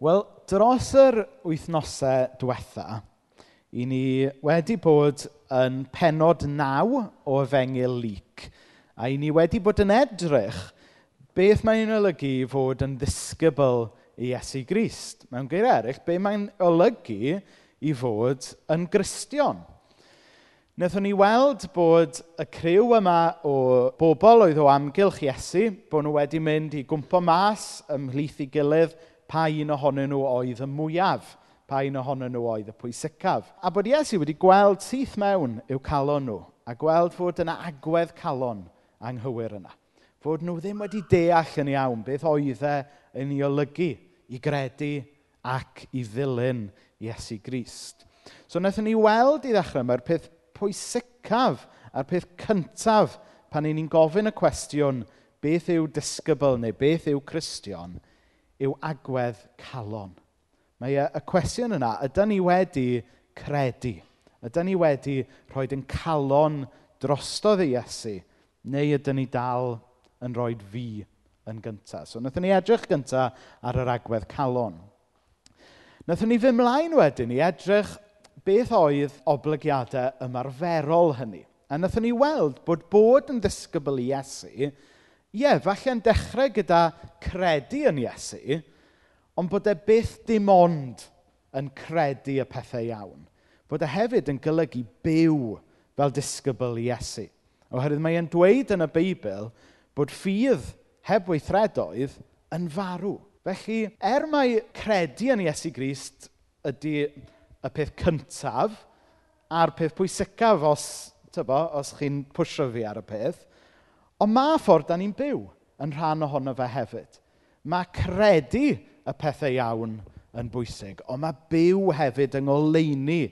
Wel, dros yr wythnosau diwetha, i ni wedi bod yn penod naw o efengil lyc, a i ni wedi bod yn edrych beth mae'n olygu i fod yn ddisgybl i Iesu Grist. Mewn geir eraill, be mae'n olygu i fod yn gristion. Wnaethon ni weld bod y criw yma o bobl oedd o amgylch Iesu, bod nhw wedi mynd i gwmpo mas ymhlith i gilydd pa un ohonyn nhw oedd y mwyaf, pa un ohonyn nhw oedd y pwysicaf. A bod Iesu wedi gweld syth mewn i'w calon nhw, a gweld fod yna agwedd calon anghywir yna. Fod nhw ddim wedi deall yn iawn beth oedd e yn ei olygu i gredu ac i ddilyn Iesu Grist. So wnaethon ni weld i ddechrau mae'r peth pwysicaf a'r peth cyntaf pan ni'n gofyn y cwestiwn beth yw disgybl neu beth yw Cristion – yw agwedd calon. Mae y, y cwestiwn yna, ydy ni wedi credu? Ydy ni wedi rhoi yn calon drostodd i Iesu? Neu ydyn ni dal yn rhoi fi yn gyntaf? So, wnaethon ni edrych gyntaf ar yr agwedd calon. Wnaethon ni fy mlaen wedyn i edrych beth oedd oblygiadau ymarferol hynny. A wnaethon ni weld bod bod yn ddisgybl i Iesu ie, falle'n dechrau gyda credu yn Iesu, ond bod e byth dim ond yn credu y pethau iawn. Bod e hefyd yn golygu byw fel disgybl Iesu. Oherwydd mae e'n dweud yn y Beibl bod ffydd heb weithredoedd yn farw. Felly, er mai credu yn Iesu Grist ydy y peth cyntaf a'r peth pwysicaf os, tybo, os chi'n pwysio fi ar y peth, Ond mae ffordd da ni'n byw yn rhan ohono fe hefyd. Ma' credu y pethau iawn yn bwysig, ond ma' byw hefyd yng ngoleuni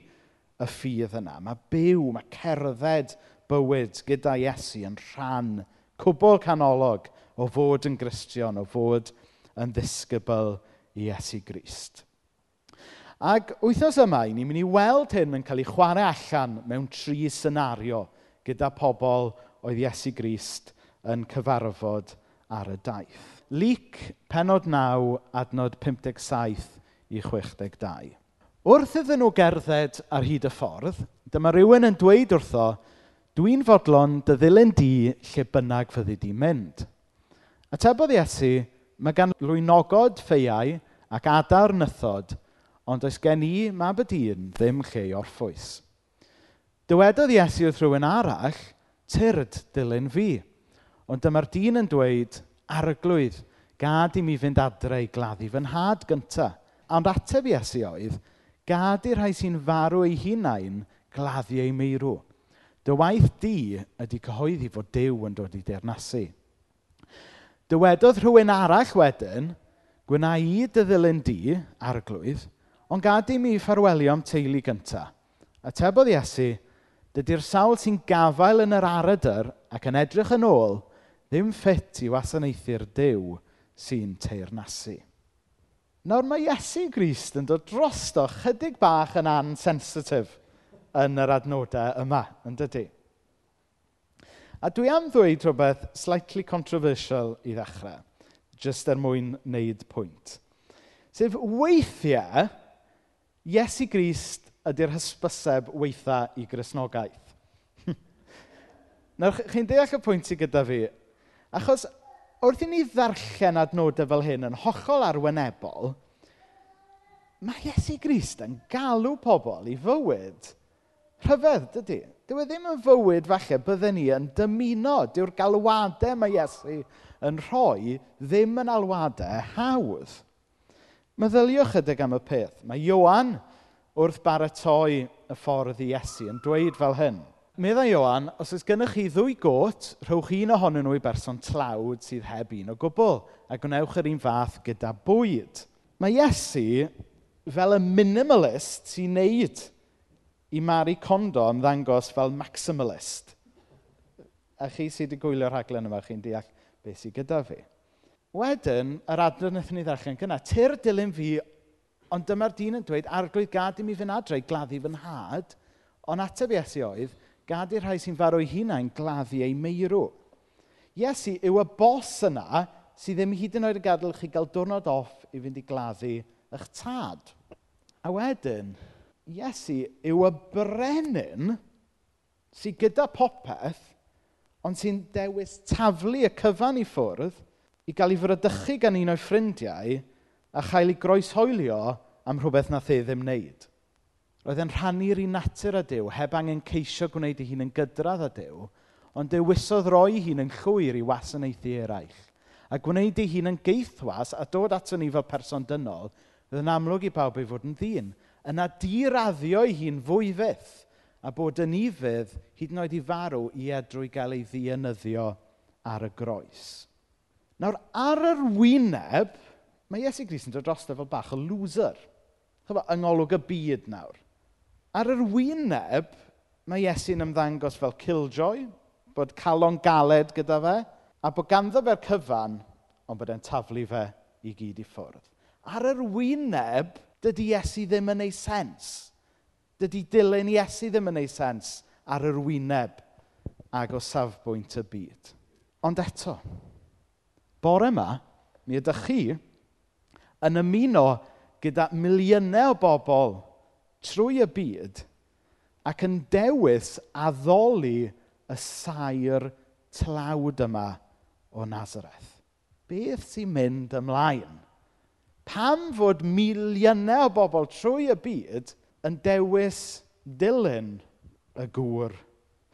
y ffydd yna. Ma' byw, ma' cerdded bywyd gyda Iesu yn rhan cwbl canolog o fod yn gristion, o fod yn ddisgybl i Iesu Grist. Ac wythnos yma, i ni'n mynd i weld hyn yn cael ei chwarae allan mewn tri senario gyda pobl oedd Iesu Grist yn cyfarfod ar y daith. Lyc penod 9, adnod 57 i 62. Wrth iddyn nhw gerdded ar hyd y ffordd, dyma rhywun yn dweud wrtho, dwi'n fodlon dy ddilyn di lle bynnag fyddi di mynd. A tebodd Iesu, mae gan lwynogod ffeiau ac adar nythod, ond oes gen i mab y dyn ddim lle i orffwys. Dywedodd Iesu wrth rhywun arall, tyrd dilyn fi. Ond dyma'r dyn yn dweud, arglwydd, gad i mi fynd adre i gladdu fy nhad gynta. Ond ateb Iesu oedd, gad i rhai sy'n farw eu hunain gladdu eu meirw. Dy waith di ydy cyhoeddi fod Dyw yn dod i deyrnasu. Dywedodd rhywun arall wedyn, gwna i dy ddilyn di, arglwydd, ond gad i mi ffarwelio am teulu gynta. A tebodd Iesu, dydy'r sawl sy'n gafael yn yr arydr ac yn edrych yn ôl ddim ffit i wasanaethu'r Dyw sy'n teirnasu. Nawr mae Iesu Grist yn dod drosto chydig bach yn ansensitif yn yr adnodau yma, yn dydy. A dwi am ddweud rhywbeth slightly controversial i ddechrau, just er mwyn wneud pwynt. Sef weithiau, Iesu Grist ydy'r hysbyseb weitha i grisnogaeth. Nawr, chi'n deall y pwynt i gyda fi Achos, wrth i ni ddarllen adnodau fel hyn yn hollol arwynebol, mae Iesu Grist yn galw pobl i fywyd rhyfedd, dydy. Dyw e ddim yn fywyd falle bydden ni yn dymuno. Dyw'r galwadau mae Iesu yn rhoi ddim yn alwadau hawdd. Meddyliwch ydyg am y peth. Mae Iwan wrth baratoi y ffordd i Iesu yn dweud fel hyn meddai Ioan, os oes gennych chi ddwy got, rhowch un ohonyn nhw i berson tlawd sydd heb un o gwbl, a gwnewch yr un fath gyda bwyd. Mae Iesu fel y minimalist sy'n neud i Mari Condo ymddangos fel maximalist. A chi sydd wedi gwylio'r rhaglen yma, chi'n deall beth sydd gyda fi. Wedyn, yr adnod wnaethon ni ddechrau'n gyna, tyr dilyn fi, ond dyma'r dyn yn dweud, arglwydd gad i mi fynd adre i gladdu fy nhad, ond ateb Iesu oedd, Gad i'r rhai sy'n farw eu hunain gladdu eu meirw. Iesu yw y bos yna sydd ddim hyd yn oed yn gadael chi gael diwrnod off i fynd i gladdu eich tad. A wedyn, Iesu yw y brenin sydd gyda popeth, ond sy'n dewis taflu y cyfan i ffwrdd i gael ei fyrydychu gan un o'i ffrindiau a chael ei groeshoelio am rhywbeth nath e ddim wneud oedd yn rhannu'r un natur â Dyw, heb angen ceisio gwneud ei hun yn gydradd â Dyw, ond dewisodd roi hun yn llwyr i wasanaethu eraill. A gwneud ei hun yn geithwas a dod ato ni fel person dynol, oedd yn amlwg i bawb ei fod yn ddyn, yna diraddio ei hun fwy fydd, a bod yn ifydd hyd yn oed i farw i edrwy gael ei ddienyddio ar y groes. Nawr, ar yr wyneb, mae Iesu Gris yn dod drosto fel bach o loser. Chyfa, yng ngolwg y byd nawr. Ar yr wyneb, mae Iesu'n ymddangos fel killjoy, bod calon galed gyda fe, a bod ganddo fe'r cyfan, ond bod e'n taflu fe i gyd i ffwrdd. Ar yr wyneb, dydy Iesu ddim yn ei sens. Dydy dilyn Iesu ddim yn ei sens ar yr wyneb ag o safbwynt y byd. Ond eto, bore yma, mi ydych chi yn ymuno gyda miliynau o bobl trwy y byd ac yn dewis addoli y sair tlawd yma o Nazareth. Beth sy'n mynd ymlaen? Pam fod miliynau o bobl trwy y byd yn dewis dilyn y gŵr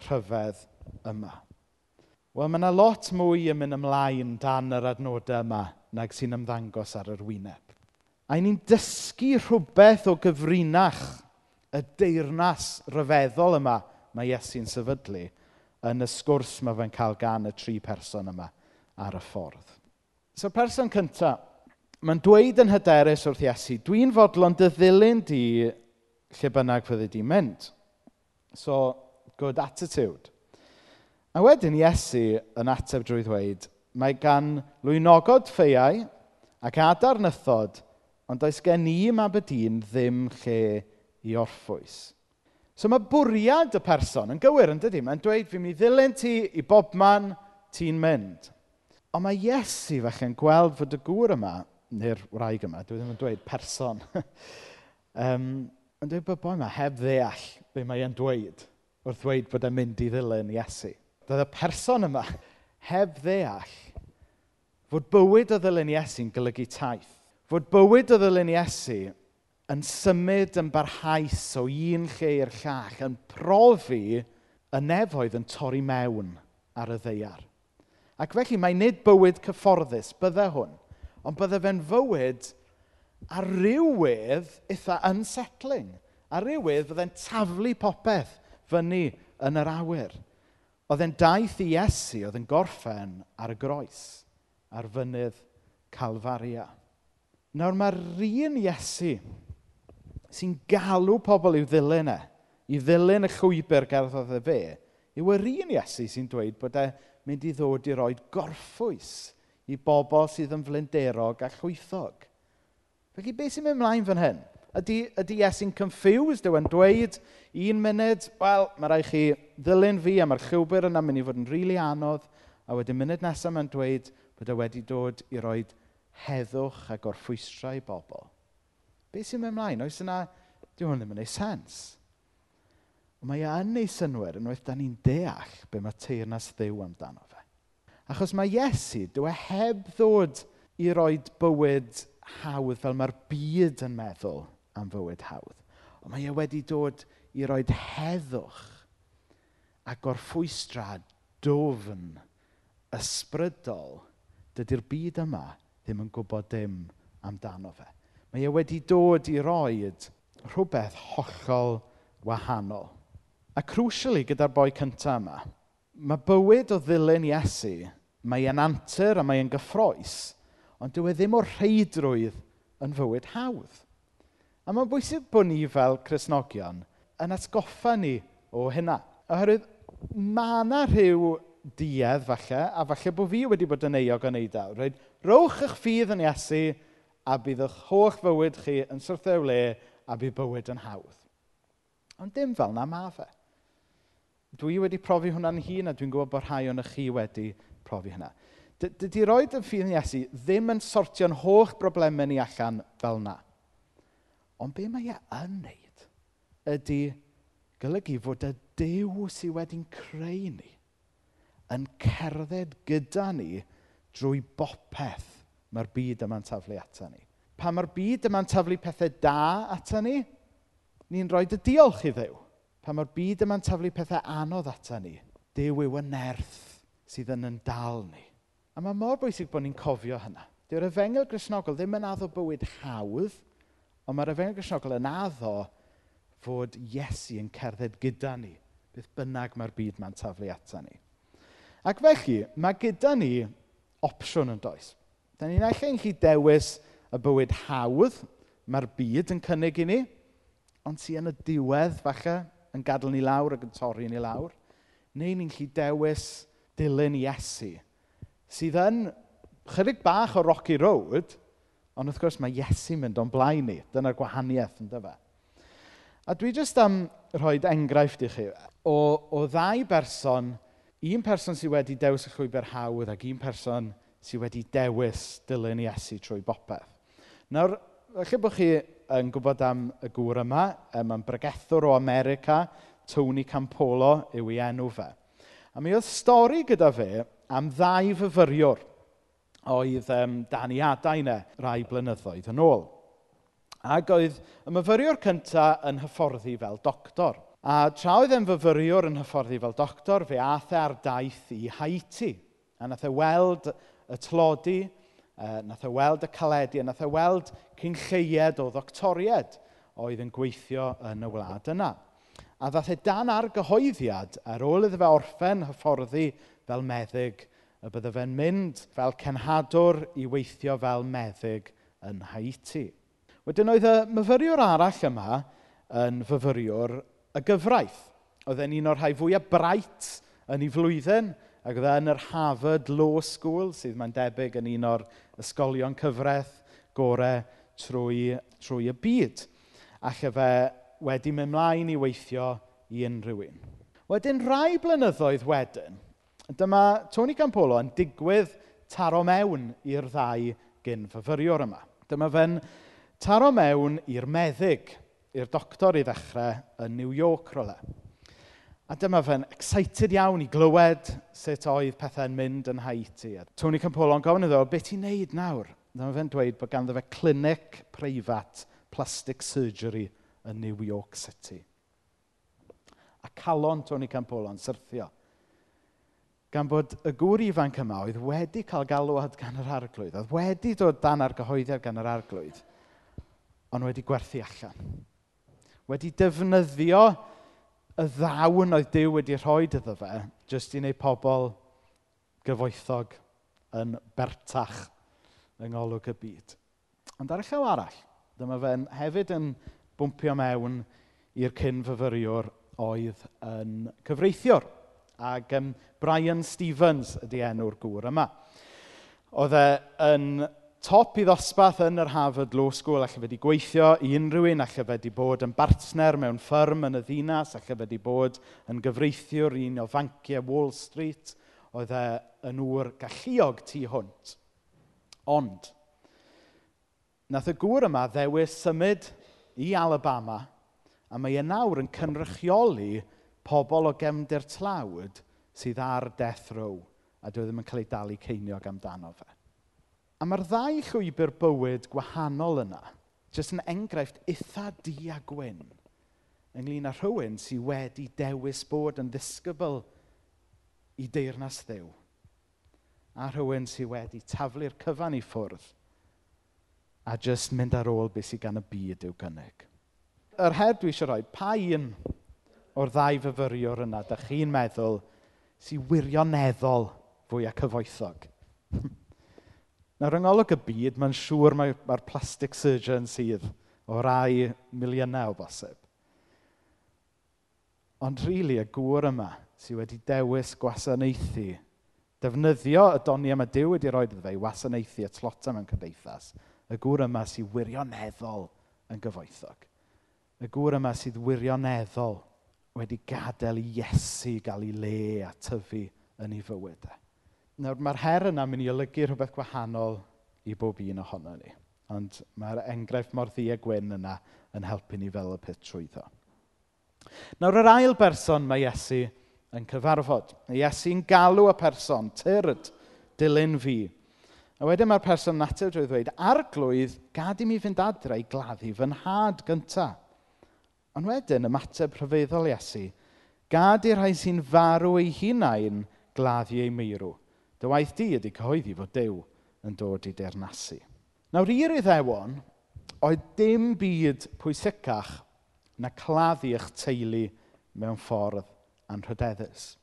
rhyfedd yma? Wel, mae yna lot mwy yn mynd ymlaen dan yr adnodau yma nag sy'n ymddangos ar yr wyneb. A ni'n dysgu rhywbeth o gyfrinach y deyrnas rhyfeddol yma mae Iesu'n sefydlu yn y sgwrs mae fe'n cael gan y tri person yma ar y ffordd. So, person cyntaf, mae'n dweud yn hyderus wrth Iesu, dwi'n fodlon dy ddilyn di lle bynnag fyddi di mynd. So, good attitude. A wedyn Iesu yn ateb drwy ddweud, mae gan lwynogod ffeiau ac adarnythod Ond does gen i ym Aberdeen ddim lle i orffwys. So mae bwriad y person yn gywir, yn dydy? Mae'n dweud, fi'n mynd i ddilyn ti i bob man ti'n mynd. Ond mae Iesu felly yn gweld fod y gŵr yma, neu'r wraig yma, dwi e ddim yn dweud person, um, yn dweud bod boi yma heb ddeall be mae e'n dweud wrth dweud bod e'n mynd i ddilyn Iesu. Doedd y person yma heb ddeall fod bywyd o ddilyn Iesu'n golygu taith Fod bywyd o ddilyn Iesu yn symud yn barhaus o un lle i'r llall, yn profi y nefoedd yn torri mewn ar y ddeiar. Ac felly mae nid bywyd cyfforddus, bydde hwn, ond bydde fe'n fywyd a rywydd eitha unsettling. a rywydd bydde'n taflu popeth fyny yn yr awyr. Oedd e'n daith i Iesu oedd yn gorffen ar y groes, ar fynydd Calfaria. Nawr mae'r un Iesu sy'n galw pobl i'w ddilyn e, i ddilyn y llwybr gerddodd e fe, yw yr un Iesu sy'n dweud bod e mynd i ddod i roi gorffwys i bobl sydd yn flinderog a llwythog. Felly, beth sy'n mynd ymlaen fan hyn? Ydy, ydy Iesu'n confused yw yn dweud, un munud, wel, mae rai chi ddilyn fi a mae'r llwybr yna mynd i fod yn rili really anodd, a wedyn munud nesaf mae'n dweud bod e wedi dod i roi heddwch a gorffwystrau bobl. Beth sy'n mynd ymlaen? Oes yna, diw hwn ddim yn ei sens. Mae e yn ei synwyr unwaith da ni'n deall be mae teirnas ddew amdano fe. Achos mae Iesu, dyw e heb ddod i roi bywyd hawdd fel mae'r byd yn meddwl am fywyd hawdd. Ond mae e wedi dod i roi heddwch a gorffwystra dofn ysbrydol dydy'r byd yma ddim yn gwybod dim amdano fe. Mae e wedi dod i roed rhywbeth hollol wahanol. A crucially gyda'r boi cyntaf yma, mae bywyd o ddilyn Iesu, mae e'n antur a mae e'n gyffroes, ond dyw e ddim o reidrwydd yn fywyd hawdd. A mae'n bwysig bod ni fel Cresnogion yn atgoffa ni o hynna. Oherwydd mae yna rhyw duedd falle, a falle bod fi wedi bod yn euog yn neud awr, Rowch eich ffydd yn Iesu a bydd eich holl fywyd chi yn syrthio le a bydd bywyd yn hawdd. Ond dim fel na ma fe. Dwi wedi profi hwnna'n hun a dwi'n gwybod bod rhai o'n chi wedi profi hynna. Dydy roed yn ffydd yn Iesu ddim yn sortio'n holl broblemau ni allan fel na. Ond be mae e yn wneud ydy golygu fod y Dyw sydd wedi'n creu ni yn cerdded gyda ni drwy bopeth mae'r byd yma'n taflu ato ni. Pa mae'r byd yma'n taflu pethau da ato ni, ni'n rhoi dy diolch i ddew. Pa mae'r byd yma'n taflu pethau anodd ato ni, Dyw yw y nerth sydd yn yn dal ni. A mae mor bwysig bod ni'n cofio hynna. Dyw'r efengel grisnogol ddim yn addo bywyd hawdd, ond mae'r efengel grisnogol yn addo fod Iesu yn cerdded gyda ni, beth bynnag mae'r byd mae'n taflu ata ni. Ac felly, mae gyda ni opsiwn yn does. Da ni'n eich yn chi dewis y bywyd hawdd mae'r byd yn cynnig i ni, ond sy'n yn y diwedd falle yn gadael ni lawr ac yn torri ni lawr, neu ni'n chi dewis dilyn Iesu, sydd yn chydig bach o Rocky Road, ond wrth gwrs mae Iesu'n mynd o'n blaen ni. Dyna'r gwahaniaeth yn dyfa. A dwi jyst am rhoi enghraifft i chi o, o ddau berson un person sydd wedi dewis y llwybr hawdd ac un person sydd wedi dewis dilyn Iesu trwy bopeth. Nawr, felly bod chi yn gwybod am y gŵr yma, mae'n bregethwr o America, Tony Campolo yw ei enw fe. A mi oedd stori gyda fe am ddau fyfyriwr oedd um, daniadau yna rai blynyddoedd yn ôl. Ac oedd y myfyriwr cyntaf yn hyfforddi fel doctor – A tra oedd e'n fyfyriwr yn hyfforddi fel doctor, fe ath e ar daith i Haiti. A nath e weld y tlodi, uh, nath e weld y caledu, a nath e weld cynlleied o ddoctoried oedd yn gweithio yn y wlad yna. A ddath e dan ar gyhoeddiad ar ôl iddo fe orffen hyfforddi fel meddyg y bydde fe'n mynd fel cenhadwr i weithio fel meddyg yn Haiti. Wedyn oedd y myfyriwr arall yma yn fyfyriwr y gyfraith. Oedd e'n un o'r rhai fwyaf brait yn ei flwyddyn, ac oedd e'n yr Harvard Law School, sydd mae'n debyg yn un o'r ysgolion cyfraith gorau trwy, trwy y byd. Ac efe wedi mynd mlaen i weithio i unrhyw un. Wedyn rai blynyddoedd wedyn, dyma Tony Campolo yn digwydd taro mewn i'r ddau gyn fyfyriwr yma. Dyma fe'n taro mewn i'r meddyg i'r doctor i ddechrau yn New York rola. A dyma fe'n excited iawn i glywed sut oedd pethau'n mynd yn Haiti. A Tony Campolo'n gofyn iddo, beth ti'n neud nawr? Dyma fe'n dweud bod ganddo fe clinic preifat plastic surgery yn New York City. A calon Tony Campolo'n syrthio. Gan bod y gŵr ifanc yma oedd wedi cael galwad gan yr arglwydd, oedd wedi dod dan ar gyhoeddiad gan yr arglwydd, ond wedi gwerthu allan wedi defnyddio y ddawn oedd Dyw wedi rhoi iddo fe jyst i wneud pobl gyfoethog yn bertach yng ngolwg y byd. Ond ar y llaw arall, dyma fe'n hefyd yn bwmpio mewn i'r cyn-fyfyriwr oedd yn cyfreithiwr. Ac um, Brian Stevens ydy enw'r gŵr yma. Oedd e yn top i ddosbarth yn yr Harvard Law School, allai fe wedi gweithio i unrhyw un, allai fe wedi bod yn bartner mewn ffyrm yn y ddinas, allai fe wedi bod yn gyfreithiwr un o fanciau Wall Street, oedd e yn ŵr galluog tu hwnt. Ond, nath y gŵr yma ddewis symud i Alabama, a mae e nawr yn cynrychioli pobl o gefndir tlawd sydd ar death row, a dwi e ddim yn cael ei dalu ceiniog amdano fe. A mae'r ddau llwybr bywyd gwahanol yna jyst yn enghraifft eitha di a gwyn ynglyn â rhywun sydd wedi dewis bod yn ddisgybl i deyrnas ddew, a rhywun sydd wedi taflu'r cyfan i ffwrdd a jyst mynd ar ôl beth sydd gan y byd i'w gynnig. Yr her dwi eisiau rhoi, pa un o'r ddau fyfyriwr yna da chi'n meddwl sy'n wirioneddol fwyaf cyfoethog? Nawr, yng ngolwg y byd, mae'n siŵr mae'r mae plastic surgeon sydd o rai miliynau o bosib. Ond rili, really, y gŵr yma sydd wedi dewis gwasanaethu, defnyddio y doni yma Dyw wedi rhoi iddo fe i wasanaethu y tlota mewn cymdeithas, y gŵr yma sydd wirioneddol yn gyfoethog. Y gŵr yma sydd wirioneddol wedi gadael i Iesu gael ei le a tyfu yn ei fywydau. Nawr, mae'r her yna'n mynd i olygu rhywbeth gwahanol i bob un ohono ni. Ond mae'r enghraifft mor ddi a gwyn yna yn helpu ni fel y peth trwyddo. Nawr, yr ail berson mae Iesu yn cyfarfod. Iesu'n galw y person, tyrd, dilyn fi. A wedyn mae'r person natur drwy ddweud, arglwydd, gad i mi fynd adre i gladdu fy nhad gyntaf. Ond wedyn ymateb rhyfeddol Iesu, gad i'r rhai sy'n farw eu hunain gladdu eu meirw. Dy waith di ydy cyhoeddi fod Duw yn dod i dernasu. Nawr, i'r iddewon, oedd dim byd pwysicach na claddu eich teulu mewn ffordd anrhydeddus.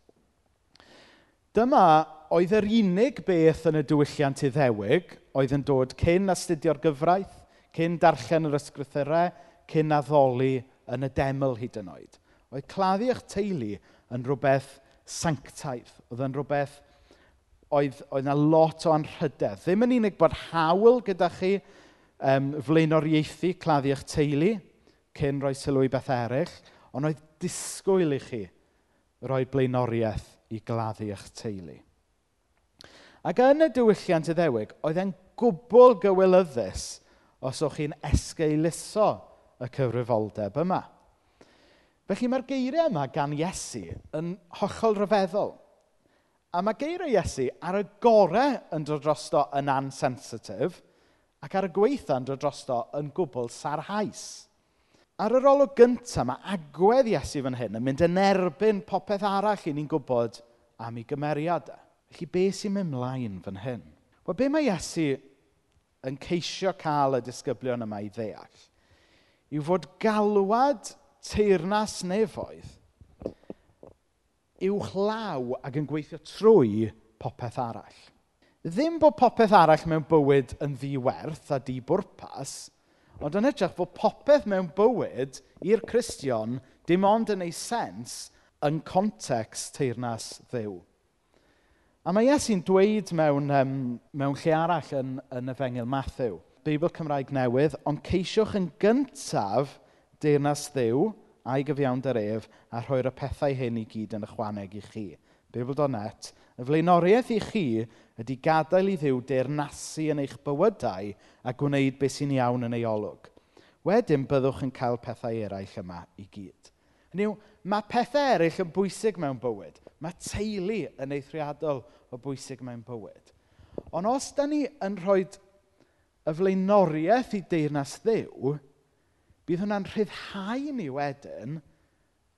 Dyma oedd yr unig beth yn y diwylliant iddewig oedd yn dod cyn astudio'r gyfraith, cyn darllen yr ysgrythurau, cyn addoli yn y deml hyd yn oed. Oedd claddu eich teulu yn rhywbeth sanctaidd, oedd yn rhywbeth oedd, oedd yna lot o anrhydedd. Ddim yn unig bod hawl gyda chi um, flaenoriaethu claddu eich teulu cyn rhoi sylw i beth eraill, ond oedd disgwyl i chi roi blaenoriaeth i gladdu eich teulu. Ac yn y diwylliant iddewig, oedd e'n gwbl gywilyddus os o'ch chi'n esgeuluso y cyfrifoldeb yma. Felly mae'r geiriau yma gan Iesu yn hollol rhyfeddol. A mae geiriau Iesu ar y gorau yn dod drosto yn ansensitif ac ar y gweitha yn dod drosto yn gwbl sarhaus. Ar yr olwg gyntaf mae agwedd Iesu fan hyn yn mynd yn erbyn popeth arall i ni'n gwybod am ei gymeriadau. Felly be sy'n mynd mlaen fan hyn? Wel, be mae Iesu yn ceisio cael y disgyblion yma i ddeall yw fod galwad teirnas nefoedd uwchlaw ac yn gweithio trwy popeth arall. Ddim bod popeth arall mewn bywyd yn ddiwerth a di bwrpas, ond yn hytrach bod popeth mewn bywyd i'r Cristion dim ond yn ei sens yn context teirnas ddew. A mae Iesu'n dweud mewn, um, mewn lle arall yn, yn Efengil Matthew, Beibl Cymraeg Newydd, ond ceisiwch yn gyntaf deyrnas ddew a'i gyfiawnder ef a rhoi'r y pethau hyn i gyd yn ychwaneg i chi. Bibl.net, y flaenoriaeth i chi ydy gadael i ddiw deyrnasu yn eich bywydau a gwneud beth sy'n iawn yn ei olwg. Wedyn byddwch yn cael pethau eraill yma i gyd. Hynny yw, mae pethau eraill yn bwysig mewn bywyd. Mae teulu yn eithriadol o bwysig mewn bywyd. Ond os da ni yn rhoi y flaenoriaeth i deyrnas ddiw, bydd hwnna'n rhyddhau ni wedyn,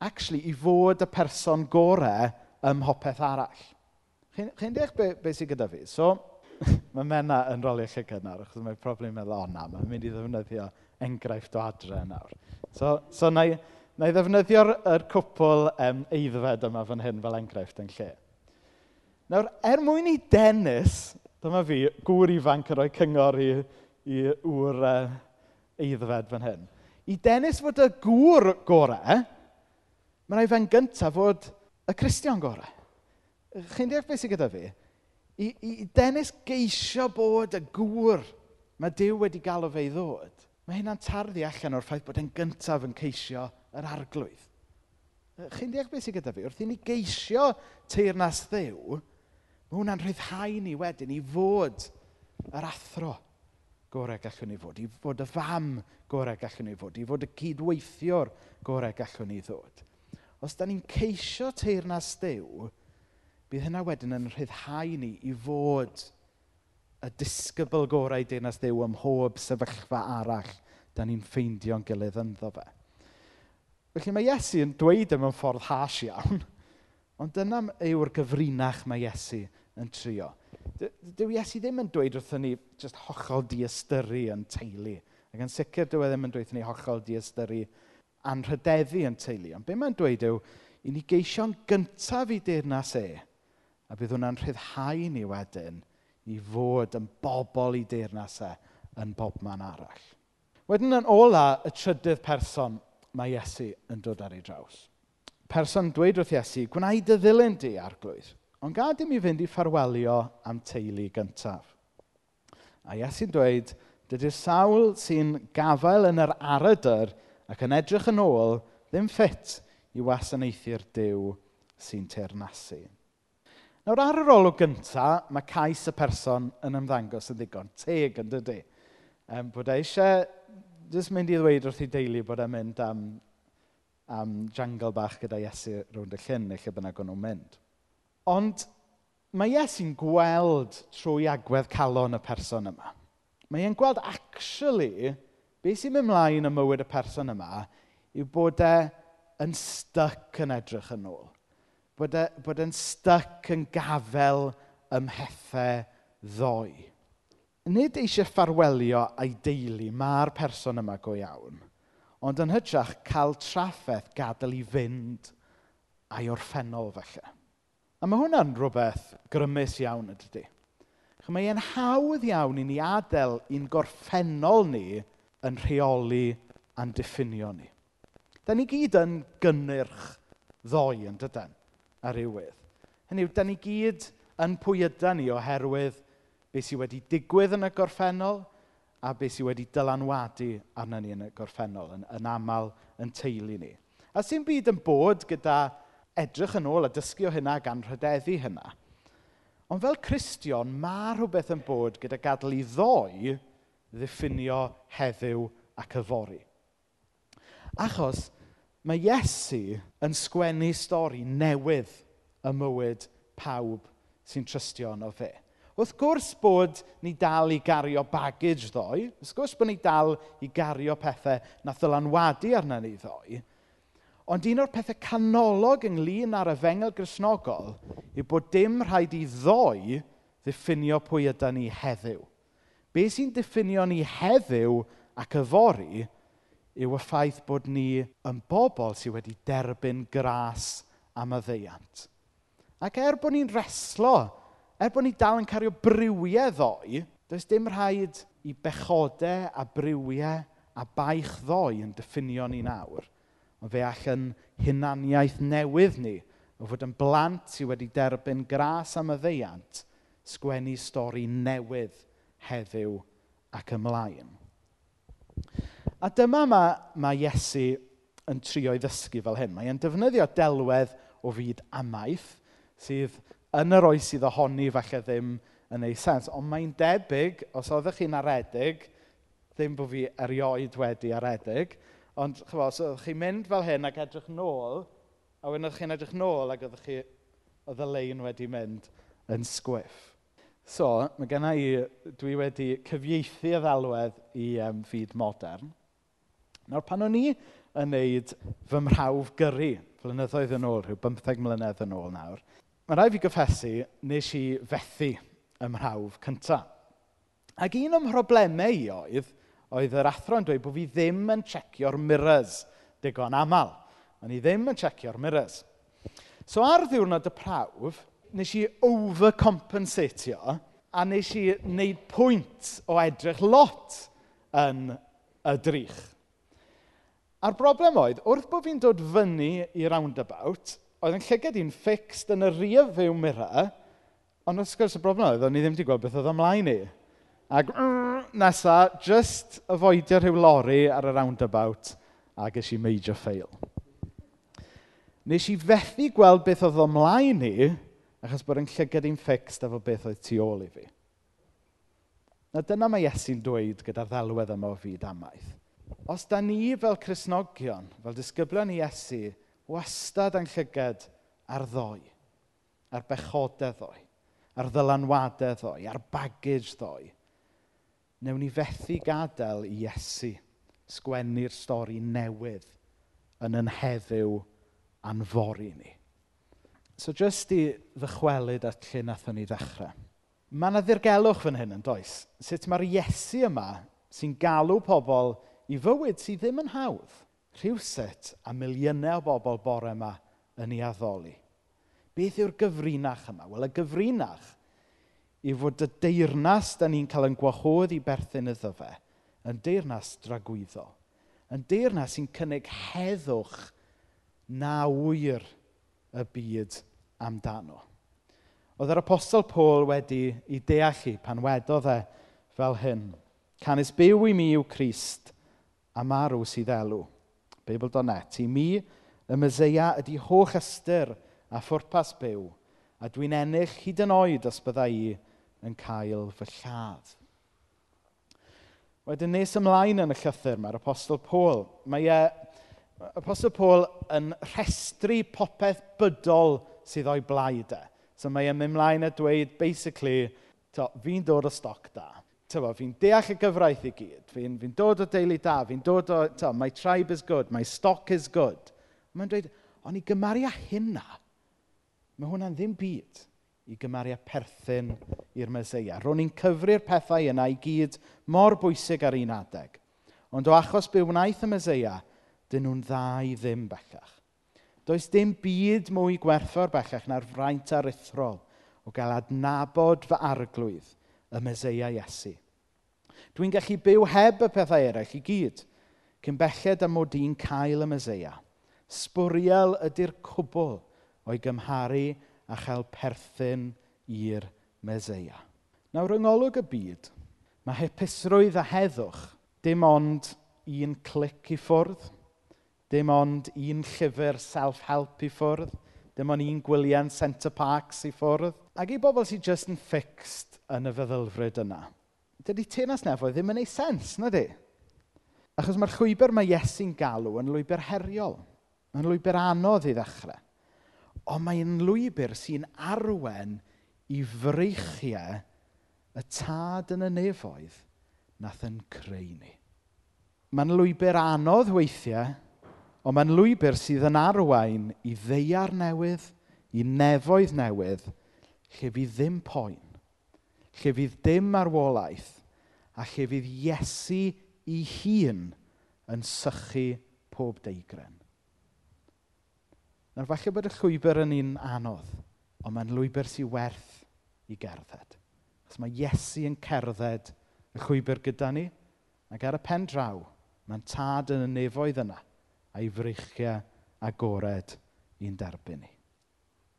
actually, i fod y person gorau ym mhopeth arall. Chi'n chi deall beth be sy'n gyda fi? So, mae mena yn rolio lle cynnar, achos mae'n problem meddwl, o na, mae'n mynd i ddefnyddio enghraifft o adre nawr. So, so na i, na i ddefnyddio'r er cwpl um, eiddfed yma fan hyn fel enghraifft yn lle. Nawr, er mwyn i Dennis, dyma fi, gŵr ifanc yn rhoi cyngor i, i wr uh, eiddfed fan hyn. I dengys fod y gŵr gorau, mae'n rhaid fe'n gyntaf fod y Cristion gorau. Chi'n deall beth sydd gyda fi? I, i dengys geisio bod y gŵr mae Dyw wedi galw fe i ddod, mae hynna'n tarddu allan o'r ffaith bod e'n gyntaf yn ceisio yr arglwydd. Chi'n deall beth sydd gyda fi? Wrth i ni geisio teirnas ddew, mae hwnna'n rhyddhau ni wedyn i fod yr athro gorau gallwn ni fod, i fod y fam gorau gallwn ni fod, i fod y cydweithiwr gorau gallwn ni ddod. Os da ni'n ceisio teirnas dew, bydd hynna wedyn yn rhyddhau ni i fod y disgybl gorau deyrnas Dyw ym mhob sefyllfa arall da ni'n ffeindio'n gilydd ynddo fe. Felly mae Iesu yn dweud e yma'n ffordd hash iawn, ond dyna yw'r gyfrinach mae Iesu yn trio – dyw Iesu ddim yn dweud wrthyn ni just hollol diastyru yn teulu. Ac yn sicr dyw e ddim yn dweud wrthyn ni hollol diastyru anrhydeddu yn teulu. Ond be mae'n dweud yw, i ni geisio'n gyntaf i deyrnas e, a bydd hwnna'n rhyddhau ni wedyn i fod yn bobl i deyrnas e yn bobman arall. Wedyn yn ola, y trydydd person mae Iesu yn dod ar ei draws. Person dweud wrth Iesu, gwna y ddilyn di arglwydd. Ond gad i mi fynd i ffarwelio am teulu gyntaf. A Iesu'n dweud, dydy'r sawl sy'n gafael yn yr arydr ac yn edrych yn ôl ddim ffit i wasanaethu'r Dyw sy'n teirnasu. Nawr ar yr olwg gyntaf, mae cais y person yn ymddangos yn ddigon teg yn dydy. Um, bod e eisiau jyst mynd i ddweud wrth i deulu bod e'n mynd am, am jangle bach gyda Iesu rownd y llyn neu lle bynnag o'n nhw'n mynd. Ond mae Iesu'n gweld trwy agwedd calon y person yma. Mae e'n gweld actually beth sy'n mynd mlaen y mywyd y person yma yw bod e yn styc yn edrych yn ôl. Bod e, bod e'n styc yn gafel ymhethau ddoi. Nid eisiau ffarwelio a'i deulu, mae'r person yma go iawn. Ond yn hytrach, cael traffaeth gadael i fynd a'i orffennol felly. A mae hwnna'n rhywbeth grymus iawn ydy. Mae e'n hawdd iawn i ni adael i'n gorffennol ni yn rheoli a'n diffinio ni. Da ni gyd yn gynnyrch ddoi yn dydyn ar rywydd. Hynny yw, da ni gyd yn pwy yda ni oherwydd beth sydd wedi digwydd yn y gorffennol a beth sydd wedi dylanwadu arna ni yn y gorffennol, yn, yn aml yn teulu ni. A sy'n byd yn bod gyda edrych yn ôl a dysgu o hynna gan rhydeddu hynna. Ond fel Cristion, mae rhywbeth yn bod gyda gadael i ddoi ddiffinio heddiw ac yfori. Achos mae Iesu yn sgwennu stori newydd y mywyd pawb sy'n trystio yno fe. Wrth gwrs bod ni dal i gario baggage ddoe, wrth gwrs bod ni dal i gario pethau na ddylanwadu arna ni ddoe, Ond un o'r pethau canolog ynglyn â'r efengyl grisnogol yw bod dim rhaid i ddoe ddiffinio pwy ydy ni heddiw. Be sy'n diffinio ni heddiw ac yfory yw y ffaith bod ni yn bobl sydd wedi derbyn gras am y ddeiant. Ac er bod ni'n reslo, er bod ni dal yn cario briwiau ddoi, does dim rhaid i bechodau a briwiau a baich ddoi yn diffinio ni nawr. Ond fe all yn hunaniaeth newydd ni o fod yn blant sydd wedi derbyn gras am y ddeiant, sgwennu stori newydd heddiw ac ymlaen. A dyma mae, mae Iesu yn trio i ddysgu fel hyn. Mae'n defnyddio delwedd o fyd amaeth, sydd yn yr oes sydd ohoni falle ddim yn ei sens. Ond mae'n debyg, os oeddech chi'n aredig, ddim bod fi erioed wedi aredig, Ond chyfo, os oeddech chi'n mynd fel hyn ac edrych nôl, a wedyn oeddech chi'n edrych nôl ac oeddech chi, oedd y lein wedi mynd yn sgwiff. So, mae genna i, dwi wedi cyfieithu y ddelwedd i um, fyd modern. Nawr, pan o'n i yn neud fy mrawf gyrru, flynyddoedd yn ôl, rhyw 15 mlynedd yn ôl nawr, mae rai fi gyffesu, nes i fethu y mrawf cyntaf. Ac un o'm mhroblemau i oedd, oedd yr athro yn dweud bod fi ddim yn checio'r mirrors digon aml. O'n i ddim yn checio'r mirrors. So ar ddiwrnod y prawf, nes i overcompensatio a nes i wneud pwynt o edrych lot yn y drych. A'r broblem oedd, wrth bod fi'n dod fyny i roundabout, oedd yn llygad i'n fixed yn y rhif fyw mirror, ond wrth gwrs y broblem oedd, o'n i ddim wedi gweld beth oedd ymlaen i. Ac mm, nesa, just yfoedio rhyw lori ar y roundabout a ges i major fail. Nes i fethu gweld beth oedd ymlaen i, achos bod yn llygad i'n ffixt efo beth oedd tu ôl i fi. Na dyna mae Iesu'n dweud gyda'r ddelwedd yma o fyd amaeth. Os da ni fel Cresnogion, fel disgyblion i Iesu, wastad yn llygad ar ddoi, ar bechodau ddoi, ar ddylanwadau ddoi, ar baggage ddoi, newn ni fethu gadael i Iesu sgwennu'r stori newydd yn yn heddiw a'n fori ni. So jyst i ddychwelyd at lle nathon ni ddechrau. Mae yna ddirgelwch fan hyn yn does. Sut mae'r Iesu yma sy'n galw pobl i fywyd sydd ddim yn hawdd. Rhywset a miliynau o bobl bore yma yn ei addoli. Beth yw'r gyfrinach yma? Wel, y gyfrinach i fod y deyrnas da ni'n cael yn gwahodd i berthyn iddo fe yn deyrnas dragwyddo. Yn deyrnas sy'n cynnig heddwch na wyr y byd amdano. Oedd yr apostol Paul wedi ei deallu pan wedodd e fel hyn. Canys byw i mi yw Crist a marw sydd elw. Beibl.net. I mi, y myseia ydy hoch ystyr a phwrpas byw, a dwi'n ennill hyd yn oed os bydda i yn cael fy lladd. Wedyn nes ymlaen yn y llythyr mae'r Apostol Paul. Mae e, Apostol Paul yn rhestru popeth bydol sydd o'i blaid e. So mae e'n mynd mlaen a dweud, basically, fi'n dod o stoc da. Fi'n deall y gyfraith i gyd. Fi'n fi dod o deulu da. Fi'n dod o, to, my tribe is good. My stock is good. Mae'n dweud, o'n i gymaru â hynna. Mae hwnna'n ddim byd i gymariau perthyn i'r meseia. Rwy'n ni'n cyfri'r pethau yna i gyd mor bwysig ar un adeg. Ond o achos be wnaeth y meseia, dyn nhw'n ddau ddim bellach. Does dim byd mwy gwerthfawr bellach na'r fraint aruthrol o gael adnabod fy arglwydd y meseia Iesu. Dwi'n gallu byw heb y pethau eraill i gyd, cyn belled am mod i'n cael y meseia. Sbwriel ydy'r cwbl o'i gymharu a chael perthyn i'r Meseia. Nawr, yng ngolwg y byd, mae hepusrwydd a heddwch dim ond un clic i ffwrdd, dim ond un llyfr self-help i ffwrdd, dim ond un gwyliau Centre Parks i ffwrdd, ac i bobl sydd just yn fixed yn y feddylfryd yna. Dydy tenas nefoedd ddim yn ei sens, na di? Achos mae'r llwybr mae Iesu'n galw yn lwybr heriol, yn lwybr anodd i ddechrau ond mae'n lwybr sy'n arwen i freichiau y tad yn y nefoedd nath yn creu ni. Mae'n lwybr anodd weithiau, ond mae'n lwybr sydd yn arwain i ddeiar newydd, i nefoedd newydd, lle fydd ddim poen, lle fydd dim arwolaeth, a lle fydd Iesu ei hun yn sychu pob deigren. Nawr falle bod y llwybr yn un anodd, ond mae'n lwybr sy'n werth i gerdded. Os mae Iesu yn cerdded y llwybr gyda ni, ac ar y pen draw, mae'n tad yn y nefoedd yna a'i freichiau agored i'n derbyn ni.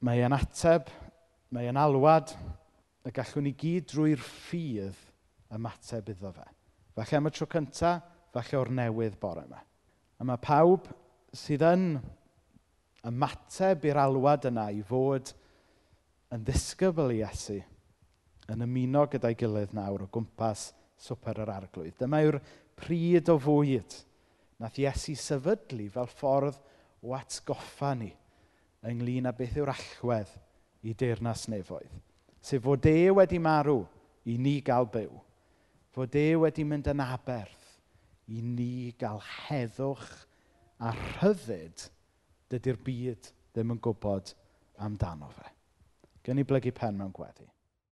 Mae e'n ateb, mae e'n alwad, y gallwn ni gyd drwy'r ffydd ymateb iddo fe. Falle am y tro cyntaf, falle o'r newydd bore yma. A mae pawb sydd yn ymateb i'r alwad yna i fod yn ddisgybl i Iesu yn ymuno gyda'i gilydd nawr o gwmpas swper yr arglwydd. Dyma yw'r pryd o fwyd nath Iesu sefydlu fel ffordd o atgoffa ni ynglyn â beth yw'r allwedd i deyrnas nefoedd. Sef fod e wedi marw i ni gael byw. Fod e wedi mynd yn aberth i ni gael heddwch a rhyddid Dydy'r byd ddim yn gwybod amdano fe. Gen i blygu pen mewn gweddi.